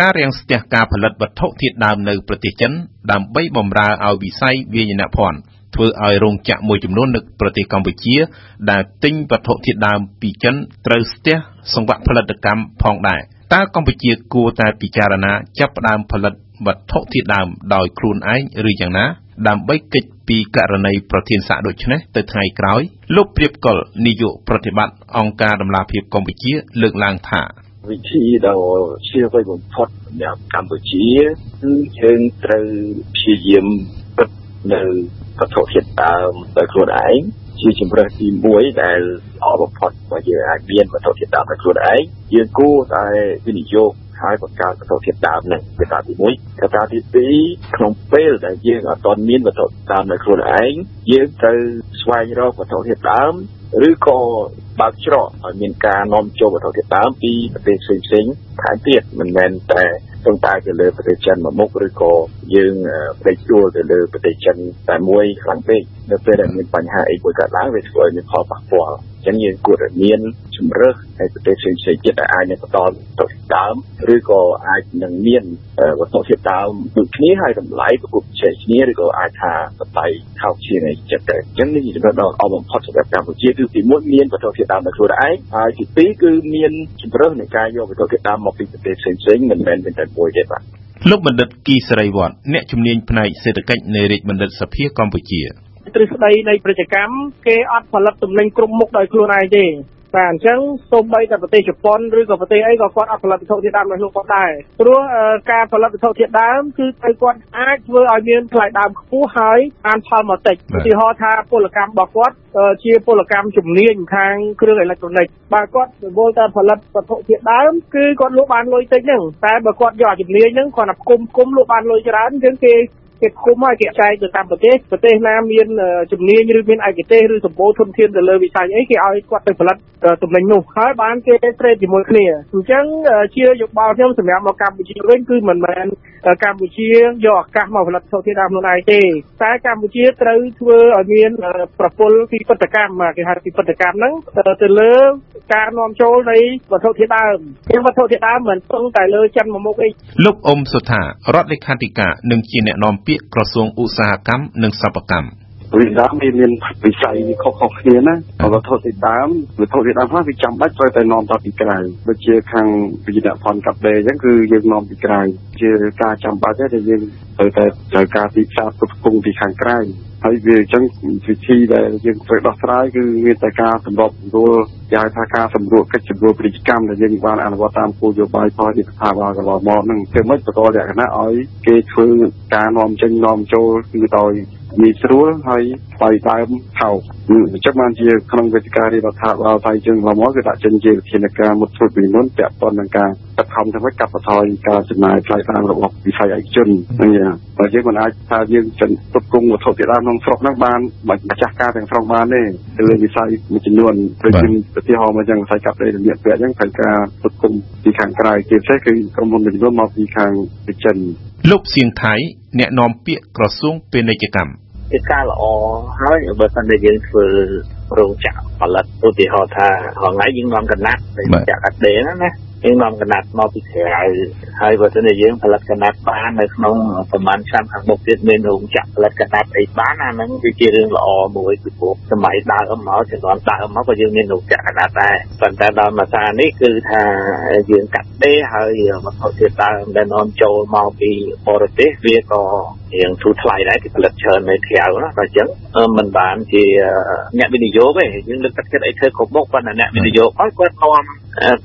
ការរាំងស្ទះការផលិតវត្ថុធាតុដើមនៅប្រទេសចិន ដើម្បីបម្រើឲ្យវិស័យវាយនភ័ណ្ឌធ្វើឲ្យរោងចក្រមួយចំនួននៅប្រទេសកម្ពុជា ដែលទិញវត្ថុធាតុដើមពីចិនត្រូវស្ទះសង្វាក់ផលិតកម្មផងដែរតើកម្ពុជាគួរតែពិចារណាចាប់ផ្ដើមផលិតវត្ថុធាតុដើមដោយខ្លួនឯងឬយ៉ាងណា ដើម្បីគេចពីករណីប្រធានសាកដូចនេះទៅថ្ងៃក្រោយ លោកព្រាបកុលនាយកប្រតិបត្តិអង្គការដំឡាភិបកម្ពុជា លើកឡើងថា វិធីដ៏ជឿវៃបំផុតសម្រាប់កម្ពុជាគឺយើងត្រូវព្យាយាមពិតនៅវត្ថុធាតុដើមដោយខ្លួនឯងជាជំរើសទី1ដែលល្អបំផុតបើយើងអាចមានវត្ថុធាតុដើមដោយខ្លួនឯងយើងគួរតែវិនិយោគហើយបង្កើតវត្ថុធាតុដើមនឹងកត្តាទី1កត្តាទី2ក្នុងពេលដែលយើងអត់ទាន់មានវត្ថុដើមនៅខ្លួនឯងយើងត្រូវស្វែងរកវត្ថុធាតុដើម ឬក៏បើកច្រកឲ្យមានការនាំចូលវត្ថុធាតុដើមពីប្រទេសផ្សេងៗថែមទៀតមិនមែនតែពឹងផ្អែកទៅលើប្រទេសចិនមួយមុខឬក៏យើងផ្លេចជួលទៅលើប្រទេសចិនតែមួយខ្លាំងពេកនៅពេលដែលមានបញ្ហាអីមួយកើតឡើងវាធ្វើឲ្យមានផលប៉ះពាល់អញ្ចឹងយើងគួរតែមានជំរើសនៅប្រទេសផ្សេងៗទៀតដែលអាចនឹងបន្តទៅដើមឬក៏អាចនឹងមានវត្ថុធាតុដើមដូចគ្នាហើយតម្លៃប្រកបជ័យគ្នាឬក៏អាចថាតម្លៃថោកជាងឯចិត្តតែអញ្ចឹងនេះជាចំណុចដ៏ល្អបំផុតសម្រាប់កម្ពុជាគឺទី1មានវត្ថុធាតុដើមនៅខ្លួនឯងហើយទី2គឺមានជំរើសនៃការយកវត្ថុធាតុដើមមកពីប្រទេសផ្សេងៗមិនមែនតែមួយទេបាទលោកបណ្ឌិតគីសេរីវត្តអ្នកជំនាញផ្នែកសេដ្ឋកិច្ចនៃរាជបណ្ឌិតសភាកម្ពុជា ទ្រឹស្ដីនៃប្រតិកម្មគេអត់ផលិតទំនិញគ្រប់មុខដោយខ្លួនឯងទេបាទអញ្ចឹងសូម្បីតែប្រទេសជប៉ុនឬក៏ប្រទេសអីក៏គាត់អត់ផលិតវត្ថុធាតុដើមរបស់ខ្លួនគាត់ដែរព្រោះការផលិតវត្ថុធាតុដើមគឺទៅគាត់អាចធ្វើឲ្យមានថ្លៃដើមខ្ពស់ហើយបានផលមកតិចឧទាហរណ៍ថាពលកម្មរបស់គាត់ជាពលកម្មជំនាញខាងគ្រឿងអេឡិចត្រូនិកបើគាត់រវល់តែផលិតវត្ថុធាតុដើមគឺគាត់លក់បានលុយតិចហ្នឹងតែបើគាត់យកជំនាញហ្នឹងគាត់តែគុំគុំលក់បានលុយច្រើនអញ្ចឹងគេ គេគុំឲ្យគេចែកទៅតាមប្រទេសប្រទេសណាមានជំនាញឬមានឯកទេសឬសម្បូរធនធានទៅលើវិស័យអីគេឲ្យគាត់ទៅផលិតទំនិញនោះហើយបានគេត្រេតជាមួយគ្នាអញ្ចឹងជាយោបល់ខ្ញុំសម្រាប់មកកម្ពុជាវិញគឺមិនមែនកម្ពុជាយកឱកាសមកផលិតធនធានតាមខ្លួនឯងទេតែកម្ពុជាត្រូវធ្វើឲ្យមានប្រព័ន្ធពីបដកម្មគេហៅពីបដកម្មហ្នឹងទៅលើការនាំចូលនៃវត្ថុធាតុដើមជាវត្ថុធាតុដើមមិនពឹងតែលើចិនមួយមុខអីលោកអ៊ុំសុថារដ្ឋលេខាធិការនិងជាអ្នកនាំពាក្យក្រសួងឧស្សាហកម្ម និងសិប្បកម្ម វិដើមវាមានវិស័យខុសៗគ្នាណាវត្ថុធាតុដើមវត្ថុធាតុដើមខ្លះវាចាំបាច់ត្រូវតែនាំទៅពីក្រៅដូចជាខាងវិញ្ញាណផនកាប់ដេអញ្ចឹងគឺយើងនាំពីក្រៅជាការចាំបាច់ទេយើងត្រូវតែត្រូវការទីផ្សារផ្គត់ផ្គង់ពីខាងក្រៅហើយវាអញ្ចឹងវិធីដែលយើងត្រូវដោះស្រាយគឺមានតែការសម្របសម្រួលយ៉ាងថាការសម្រួលកិច្ចសម្រួលពាណិជ្ជកម្មដែលយើងបានអនុវត្តតាមគោលនយោបាយផលិតផលកន្លងមកហ្នឹងធ្វើម៉េចបន្តលក្ខណៈឲ្យគេធ្វើការនាំចេញនាំចូលគឺដោយ ងាយស្រួលហើយថ្លៃដើមថោកអញ្ចឹងបានជាក្នុងវេទិការដ្ឋាភិបាលថៃយើងឡមកគឺដាក់ចេញជាវិធានការមុតធ្វើពីមុនពាក់ព័ន្ធនឹងការខិតខំធ្វើឲ្យកាត់បន្ថយការចំណាយថ្លៃដើមរបស់វិស័យឯកជនហ្នឹងយ៉ាងបើយើងមិនអាចថាយើងចិនផ្គត់ផ្គង់វត្ថុធាតុដើមក្នុងស្រុកហ្នឹងបានម្ចាស់ការទាំងស្រុងបានទេទៅលើវិស័យមួយចំនួនដូចជាឧទាហរណ៍មកចឹងវិស័យកាប់ដីរបៀបពាក់ចឹងត្រូវការផ្គត់ផ្គង់ពីខាងក្រៅជាពិសេសគឺក្រុមហ៊ុនមួយចំនួនមកពីខាងចិនលោកសៀងថៃអ្នកនាំពាក្យក្រសួងពាណិជ្ជកម្ម ជាការល្អហើយបើសិនតែយើងធ្វើរោងចក្រផលិតឧទាហរណ៍ថាហងៃយើងនាំកណាត់ទៅចក្រកាត់ដេរណាយើងនាំកណាត់មកពីក្រៅហើយបើសិនជាយើងផលិតកណាត់បាននៅក្នុងប្រមាណឆ្នាំខាងមុខទៀតមានរោងចក្រផលិតកណាត់អីបានអាហ្នឹងគឺជារឿងល្អមួយពីព្រោះសម័យដើមមកជំនាន់ដើមមកក៏យើងមានរោងចក្រកណាត់ដែរប៉ុន្តែដល់មួយសារនេះគឺថាយើងកាត់ ទេហើយវត្ថុធាតុដើមដែលនាំចូលមកពីបរទេសវាក៏រៀងធូរថ្លៃដែរគេផលិតច្រើននៅក្រៅណាបើអញ្ចឹងមិនបានជាអ្នកវិនិយោគទេយើងលើកទឹកចិត្តឲ្យធ្វើគ្រប់មុខប៉ុន្តែអ្នកវិនិយោគឲ្យគាត់នាំ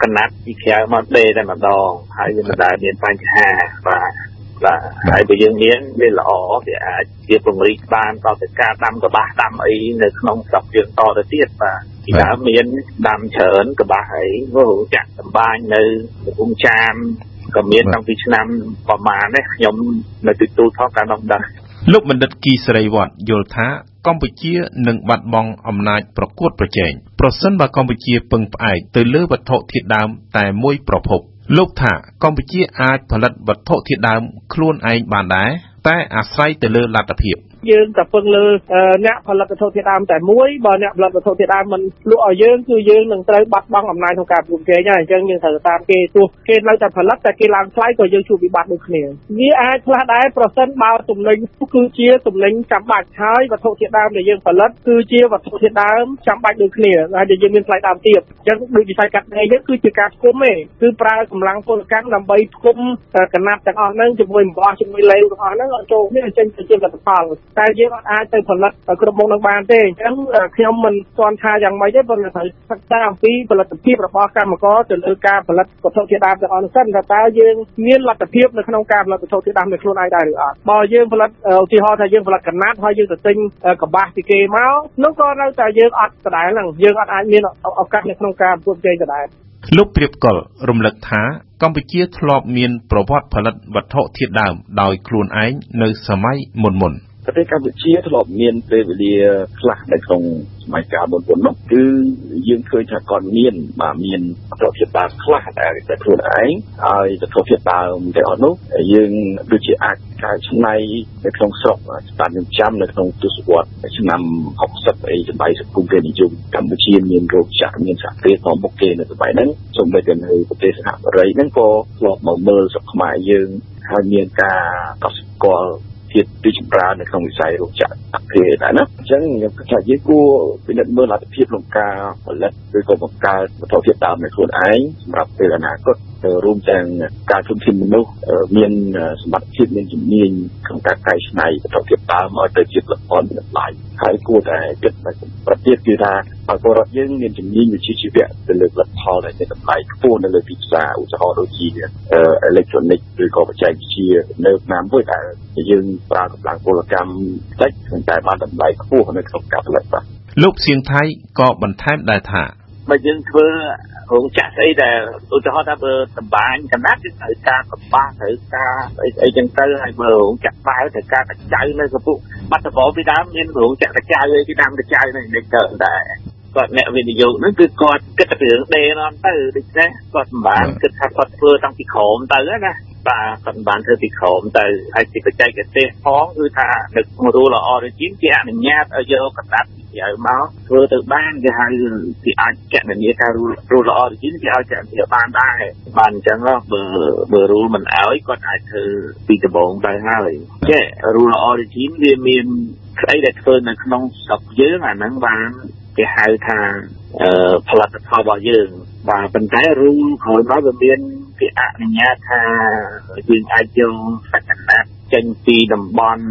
កណាត់ពីក្រៅមកដេតែម្ដងហើយវាមិនដែលមានបញ្ហាបាទបាទហើយបើយើងមានវាល្អវាអាចជាពង្រីកបានដល់ទៅការដាំកបាសដាំអីនៅក្នុងស្រុកយើងតទៅទៀតបាទ ពីដើមមានដាំច្រើនកបាសអី वो ចាក់សម្បាញនៅកំពង់ចាមក៏មានតាំងពីឆ្នាំប្រមាណនេះខ្ញុំនៅទីទូថតការនាំដឹងលោកបណ្ឌិតគីសេរីវត្តយល់ថាកម្ពុជានឹងបាត់បង់អំណាចប្រកួតប្រជែងប្រសិនបើកម្ពុជាពឹងផ្អែកទៅលើវត្ថុធាតុដើមតែមួយប្រភព លោកថាកម្ពុជាអាចផលិតវត្ថុធាតុដើមខ្លួនឯងបានដែរតែអាស្រ័យទៅលើលទ្ធភាព យើងតែពឹងលើអ្នកផលិតវត្ថុធាតុដើមតែមួយបើអ្នកផលិតវត្ថុធាតុដើមមិនលក់ឲ្យយើងគឺយើងនឹងត្រូវបាត់បង់អំណាចក្នុងការប្រកួតប្រជែងហើយអញ្ចឹងយើងត្រូវតាមគេទោះគេនៅតែផលិតតែគេឡើងថ្លៃក៏យើងជួបវិបត្តិដូចគ្នាវាអាចខ្លះដែរប្រសិនបើទំនិញគឺជាទំនិញចាំបាច់ហើយវត្ថុធាតុដើមដែលយើងផលិតគឺជាវត្ថុធាតុដើមចាំបាច់ដូចគ្នាហើយយើងមានថ្លៃដើមទាបអញ្ចឹងដូចវិស័យកាត់ដេរយើងគឺជាការផ្គុំទេគឺប្រើកម្លាំងពលកម្មដើម្បីផ្គុំកណាត់ទាំងអស់ហ្នឹងជាមួយអំបោះជាមួយលេវទាំងអស់ហ្នឹងឲ្យចូលគ្នាចេញទៅជាលទ្ធផលតែយើងអត់អាចទៅផលិតគ្រប់មុខនឹងបានទេអញ្ចឹងខ្ញុំមិនស្គាល់ថាយ៉ាងម៉េចទេប៉ុន្តែត្រូវសិក្សាអំពីផលិតភាពរបស់កម្មករទៅលើការផលិតវត្ថុធាតុដើមទាំងអស់នោះសិនថាតើយើងមានលទ្ធភាពនៅក្នុងការផលិតវត្ថុធាតុដើមដោយខ្លួនឯងដែរឬអត់បើយើងផលិតឧទាហរណ៍ថាយើងផលិតកណាត់ហើយយើងទៅទិញកបាសពីគេមកនោះក៏នៅតែយើងអត់ដដែលហ្នឹងយើងអត់អាចមានឱកាសនៅក្នុងការប្រកួតប្រជែងដដែលលោកព្រៀបកុលរំលឹកថាកម្ពុជាធ្លាប់មានប្រវត្តិផលិតវត្ថុធាតុដើមដោយខ្លួនឯងនៅសម័យមុនមុន ប្រទេសកម្ពុជាធ្លាប់មានពេលវេលាខ្លះនៅក្នុងសម័យកាលមុនមុននោះគឺយើងឃើញថាគាត់មានបាទមានប្រតិបត្តិខ្លះដែលតែខ្លួនឯងហើយប្រតិបត្តិដើមទាំងអស់នោះយើងដូចជាអាចកែច្នៃនៅក្នុងស្រុកស្តាប់នឹងចាំនៅក្នុងទស្សវត្សឆ្នាំ60អីសម័យសង្គមរាជនិយមកម្ពុជាមានរោគចាក់មានសហគ្រាសមកមុខគេនៅសម័យហ្នឹងសូម្បីតែនៅប្រទេសសហរដ្ឋហ្នឹងក៏ធ្លាប់មកមើលស្រុកខ្មែរយើងហើយមានការកត់ស្គាល់ ជាតិពីចម្រើននៅក្នុងវិស័យរោងចក្រអភិរក្សដែរណាអញ្ចឹងខ្ញុំគិតថាយើងគួរពិនិត្យមើលលទ្ធភាពក្នុងការផលិតឬក៏បង្កើតវត្ថុធាតុដើមនៃខ្លួនឯងសម្រាប់ពេលអនាគតរួមទាំងការធនធានមនុស្សមានសមត្ថភាពមានជំនាញក្នុងការកែច្នៃវត្ថុធាតុដើមឲ្យទៅជាផលិតផលមានតម្លៃហើយគួរតែគិតប្រទៀតគឺថា ឲ្យពលរដ្ឋយើងមានជំនាញវិជ្ជាជីវៈទៅលើផលិតផលដែលមានតម្លៃខ្ពស់នៅលើទីផ្សារឧទាហរណ៍ដូចជាអេឡិចត្រូនិកឬក៏បច្ចេកវិទ្យានៅណាមួយដែលយើងប្រើកម្លាំងពលកម្មតិចតែបានតម្លៃខ្ពស់នៅក្នុងការផលិតបាទលោកសៀងថៃក៏បន្ថែមដែរថាបើយើងធ្វើរោងចក្រស្អីដែលឧទាហរណ៍ថាបើតម្បាញកណាត់គឺត្រូវការកបាស់ត្រូវការអីអីចឹងទៅហើយបើរោងចក្របាវត្រូវការកញ្ចៅនៅកំពុះបាត់ដំបងពីដើមមានរោងចក្រកញ្ចៅអីពីដើមកញ្ចៅនេះនេះទៅដែរ គាត់អ្នកវិនិយោគហ្នឹងគឺគាត់គិតតែរឿងដេនាំទៅដូច្នេះគាត់មិនបានគិតថាគាត់ធ្វើតាំងពីក្រោមទៅណាបាទគាត់មិនបានធ្វើពីក្រោមទៅហើយពីបច្ចេកទេសផងគឺថាដឹករូល្អដូចជាគេអនុញ្ញាតឲ្យយកកណ្ដាប់ពីក្រៅមកធ្វើទៅបានគេហៅគេអាចកណនីថារូលល្អដូចជាគេឲ្យកណនីបានដែរបានអញ្ចឹងបើបើរូលមិនឲ្យគាត់អាចធ្វើពីដំបងទៅហើយចេះរូលល្អដូចជាវាមានស្អីដែលធ្វើនៅក្នុងស្រុកយើងអាហ្នឹងបាន គេហៅថាផលិតផលរបស់យើងបាទប៉ុន្តែរូលក្រោយមកវាមានគេអនុញ្ញាតថាយើងអាចយកសក្តាចេញពីតំបន់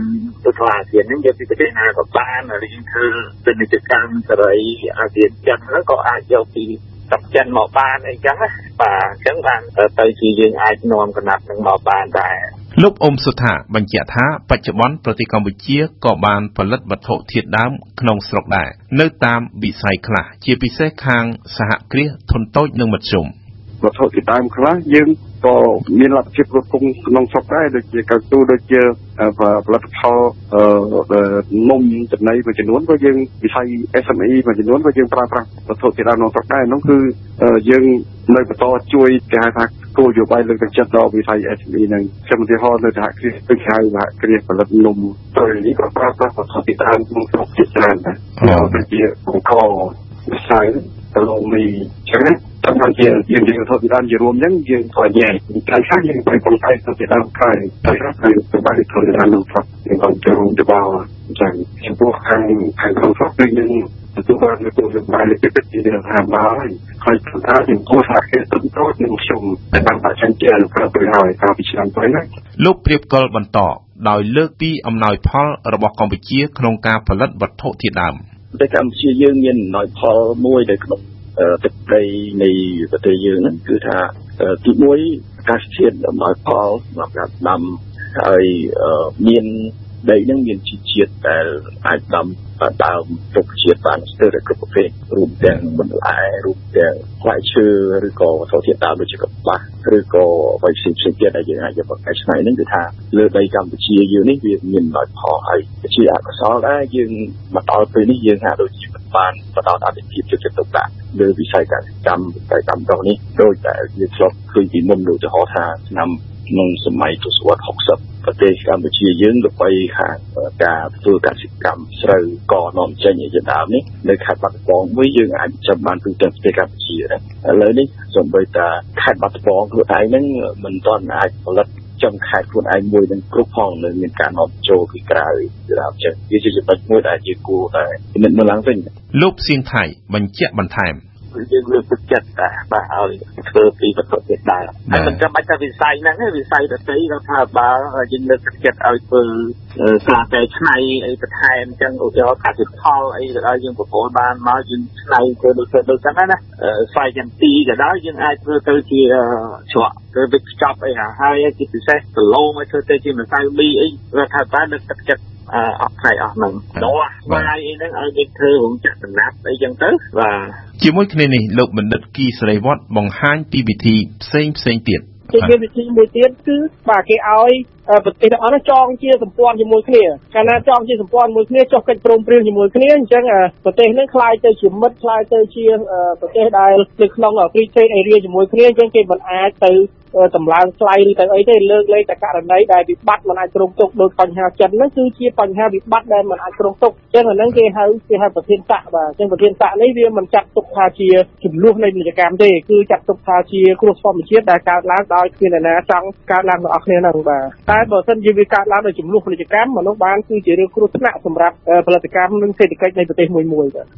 ទៅខ្លះអាស៊ានហ្នឹងយកពីប្រទេសណាក៏បានឬយើងធ្វើពាណិជ្ជកម្មសេរីអាស៊ានចឹងហ្នឹងក៏អាចយកពីស្រុកចិនមកបានអីចឹងណាបាទអញ្ចឹងបានទៅជាយើងអាចនាំកណាត់នឹងមកបានដែរ លោកអ៊ុំសុថាបញ្ជាក់ថាបច្ចុប្បន្នប្រទេសកម្ពុជាក៏បានផលិតវត្ថុធាតុដើមក្នុងស្រុកដែរនៅតាមវិស័យខ្លះ ជាពិសេសខាងសហគ្រាសធុនតូចនិងមធ្យមវត្ថុធាតុដើមខ្លះយើង ក៏មានលទ្ធភាពគ្រប់គ្រងក្នុងស្រុកដែរដូចជាកៅស៊ូដូចជាផលិតផលនំចំណីមួយចំនួនក៏យើងវិស័យ SME មួយចំនួនក៏យើងប្រើប្រាស់វត្ថុធាតុដើមក្នុងស្រុកដែរនោះគឺយើងនៅបន្តជួយគេហៅថាគោលយោបល់លើកទឹកចិត្តដល់វិស័យ SME នឹងខ្ញុំឧទាហរណ៍នៅសហគ្រាសដូចហៅសហគ្រាសផលិតនំទៅនេះក៏ប្រើប្រាស់វត្ថុធាតុដើមក្នុងស្រុកជាច្រើនដែរដូចជាបង្កវិស័យទៅលោកមីចឹងណា តាមជាយើងយើងធ្វើពីដើមជារួមអញ្ចឹងយើងក៏ញ៉ែតែខ្លះយើងទៅកំតែទៅពីដើមក្រោយតែខ្លះទៅទៅបានធ្វើដើមនោះផងយើងក៏ចូលទៅបោអញ្ចឹងចំពោះខាងខាងក្នុងស្រុកគឺយើងទទួលបាននៅគោលនយោបាយពីពិតជាថាមកហើយថាយើងគួរថាគេទៅទៅនឹងខ្ញុំតែបានបាក់ចាញ់ជាប្រទៅហើយកាលពីឆ្នាំទៅណាលោកព្រៀបកុលបន្តដោយលើកពីអំណោយផលរបស់កម្ពុជាក្នុងការផលិតវត្ថុធាតុដើមប្រទេសកម្ពុជាយើងមានអំណោយផលមួយនៅក្នុង ទឹកដីនៃប្រទេសយើងហ្នឹងគឺថាទី1អាកាសធាតុអំណោយផលសម្រាប់ការដាំហើយមានដីហ្នឹងមានជីជាតិដែលអាចដាំដើមរុក្ខជាតិបានស្ទើរតែគ្រប់ប្រភេទរួមទាំងបន្លែរួមទាំងផ្លែឈើឬក៏វត្ថុធាតុដើមដូចជាកប្បាសឬក៏អ្វីផ្សេងផ្សេងទៀតដែលយើងអាចយកមកកែច្នៃហ្នឹងគឺថាលើដីកម្ពុជាយើងនេះវាមានដោយផលហើយជាអកុសលដែរយើងមកដល់ពេលនេះយើងហាក់ដូចជា បានបដោតអតិថិភាពជិតទុកដាក់លើវិស័យកសិកម្មវិស័យកម្មដងនេះដោយតែវាធ្លាប់ឃើញពីមុនដូចឧទាហរណ៍ថាឆ្នាំក្នុងសម័យទសវត្សរ៍60ប្រទេសកម្ពុជាយើងទៅបីខាងការធ្វើកសិកម្មស្រូវកនាំចេញជាដើមនេះនៅខេត្តបាត់ដំបងមួយយើងអាចចាំបានទូទាំងប្រទេសកម្ពុជាដែរឥឡូវនេះសូម្បីតែខេត្តបាត់ដំបងខ្លួនឯងហ្នឹងមិនទាន់អាចផលិត ចំខេត្តខ្លួនឯងមួយនឹងគ្រប់ផងនៅមានការនាំចូលពីក្រៅជាដើមចឹងវាជាចំណុចមួយដែលជាគួរតែពិនិត្យមើលឡើងវិញលោកសៀងថៃបញ្ជាក់បន្ថែម យើងលើកទឹកចិត្តតែបាទឲ្យធ្វើពីវត្ថុធាតុដើមហើយមិនចាំបាច់តែវិស័យហ្នឹងទេវិស័យដទៃរដ្ឋាភិបាលយើងលើកទឹកចិត្តឲ្យធ្វើការកែច្នៃអីបន្ថែមអញ្ចឹងឧទាហរណ៍កសិផលអីក៏ដោយយើងប្រមូលបានមកយើងច្នៃធ្វើដូចធ្វើដូចហ្នឹងណាស្វ័យចន្ទីក៏ដោយយើងអាចធ្វើទៅជាច្រកធ្វើវិចខ្ចប់អីហើយជាពិសេសគីឡូមកធ្វើទៅជាម្សៅមីអីរដ្ឋាភិបាលលើកទឹកចិត្ត អស់ផ្នែកអស់ហ្នឹងដោះស្វាយអីហ្នឹងឲ្យគេធ្វើរោងចក្រដំណាប់អីចឹងទៅបាទជាមួយគ្នានេះលោកបណ្ឌិតគីសេរីវត្តបង្ហាញពីវិធីផ្សេងផ្សេងទៀតជាមានវិធីមួយទៀតគឺបាទគេឲ្យប្រទេសទាំងអស់នោះចងជាសម្ព័ន្ធជាមួយគ្នាកាលណាចងជាសម្ព័ន្ធមួយគ្នាចុះកិច្ចព្រមព្រៀងជាមួយគ្នាអញ្ចឹងប្រទេសនឹងคล้ายទៅជាមិត្តคล้ายទៅជាប្រទេសដែលនៅក្នុង free trade area ជាមួយគ្នាអញ្ចឹងគេមិនអាចទៅតម្លើងថ្លៃឬទៅអីទេលើកលែងតែករណីដែលវិបត្តិមិនអាចគ្រោងទុកដោយបញ្ហាចិនហ្នឹងគឺជាបញ្ហាវិបត្តិដែលមិនអាចគ្រោងទុកអញ្ចឹងអាហ្នឹងគេហៅគេហៅប្រធានស័កបាទអញ្ចឹងប្រធានស័កនេះវាមិនចាត់ទុកថាជាចំនួននៃពាណិជ្ជកម្មទេគឺចាត់ទុកថាជាគ្រោះធម្មជាតិដែលកើតឡើងដោយគ្មានអ្នកណាចង់កើតឡើងដល់អស់គ្នាហ្នឹងបាទតែ បើសិនជាវាកើតឡើងដោយចំនួនពាណិជ្ជកម្មមនុស្សបានគឺជារឿងគ្រោះថ្នាក់សម្រាប់ផលិតកម្មនិងសេដ្ឋកិច្ចនៃប្រទេសមួយមួយបាទ